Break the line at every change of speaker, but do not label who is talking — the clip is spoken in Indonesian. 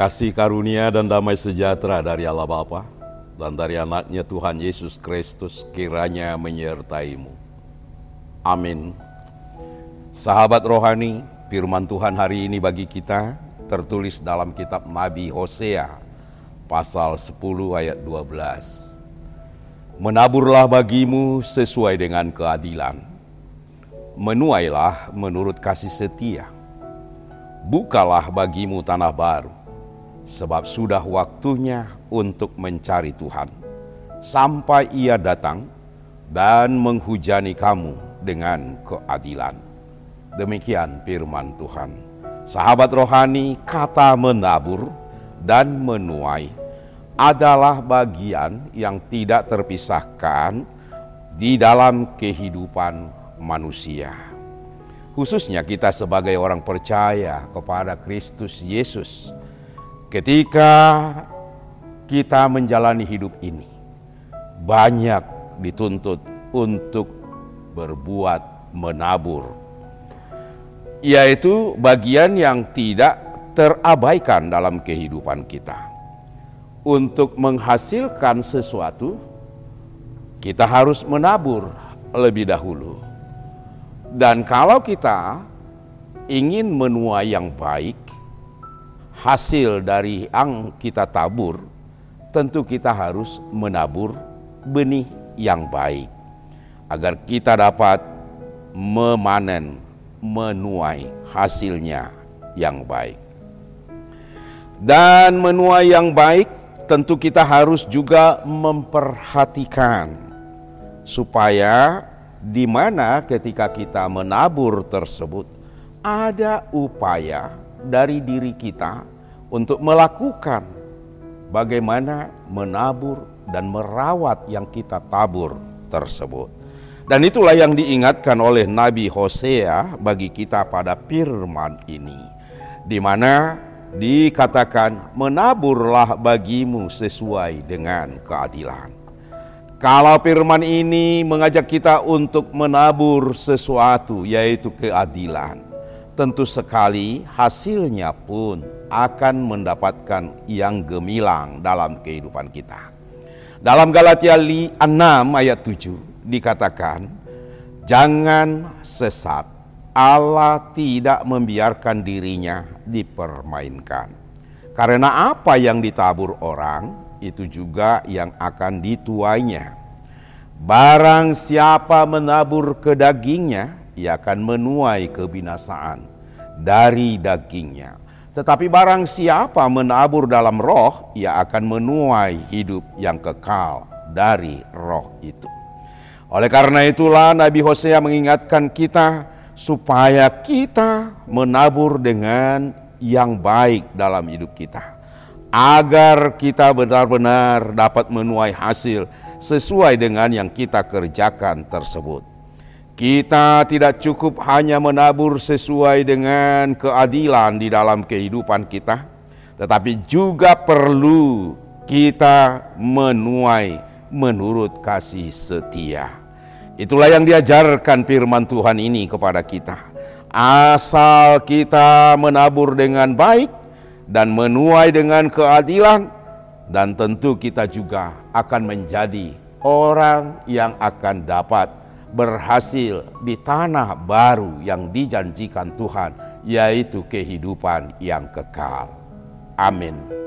Kasih karunia dan damai sejahtera dari Allah Bapa dan dari anaknya Tuhan Yesus Kristus kiranya menyertaimu. Amin. Sahabat rohani, firman Tuhan hari ini bagi kita tertulis dalam kitab Nabi Hosea pasal 10 ayat 12. Menaburlah bagimu sesuai dengan keadilan. Menuailah menurut kasih setia. Bukalah bagimu tanah baru sebab sudah waktunya untuk mencari Tuhan, sampai Ia datang dan menghujani kamu dengan keadilan. Demikian firman Tuhan. Sahabat rohani, kata menabur dan menuai adalah bagian yang tidak terpisahkan di dalam kehidupan manusia. Khususnya kita sebagai orang percaya kepada Kristus Yesus Ketika kita menjalani hidup ini, banyak dituntut untuk berbuat menabur, yaitu bagian yang tidak terabaikan dalam kehidupan kita. Untuk menghasilkan sesuatu, kita harus menabur lebih dahulu, dan kalau kita ingin menuai yang baik, hasil dari yang kita tabur, tentu kita harus menabur benih yang baik agar kita dapat memanen, menuai hasilnya yang baik. Dan menuai yang baik tentu kita harus juga memperhatikan supaya di mana ketika kita menabur tersebut ada upaya dari diri kita untuk melakukan bagaimana menabur dan merawat yang kita tabur tersebut. Dan itulah yang diingatkan oleh Nabi Hosea bagi kita pada firman ini. Di mana dikatakan menaburlah bagimu sesuai dengan keadilan. Kalau firman ini mengajak kita untuk menabur sesuatu yaitu keadilan tentu sekali hasilnya pun akan mendapatkan yang gemilang dalam kehidupan kita. Dalam Galatia 6 ayat 7 dikatakan, Jangan sesat, Allah tidak membiarkan dirinya dipermainkan. Karena apa yang ditabur orang, itu juga yang akan dituainya. Barang siapa menabur ke dagingnya, ia akan menuai kebinasaan dari dagingnya. Tetapi barang siapa menabur dalam roh, ia akan menuai hidup yang kekal dari roh itu. Oleh karena itulah Nabi Hosea mengingatkan kita supaya kita menabur dengan yang baik dalam hidup kita. Agar kita benar-benar dapat menuai hasil sesuai dengan yang kita kerjakan tersebut. Kita tidak cukup hanya menabur sesuai dengan keadilan di dalam kehidupan kita, tetapi juga perlu kita menuai menurut kasih setia. Itulah yang diajarkan firman Tuhan ini kepada kita. Asal kita menabur dengan baik dan menuai dengan keadilan, dan tentu kita juga akan menjadi orang yang akan dapat berhasil di tanah baru yang dijanjikan Tuhan, yaitu kehidupan yang kekal. Amin.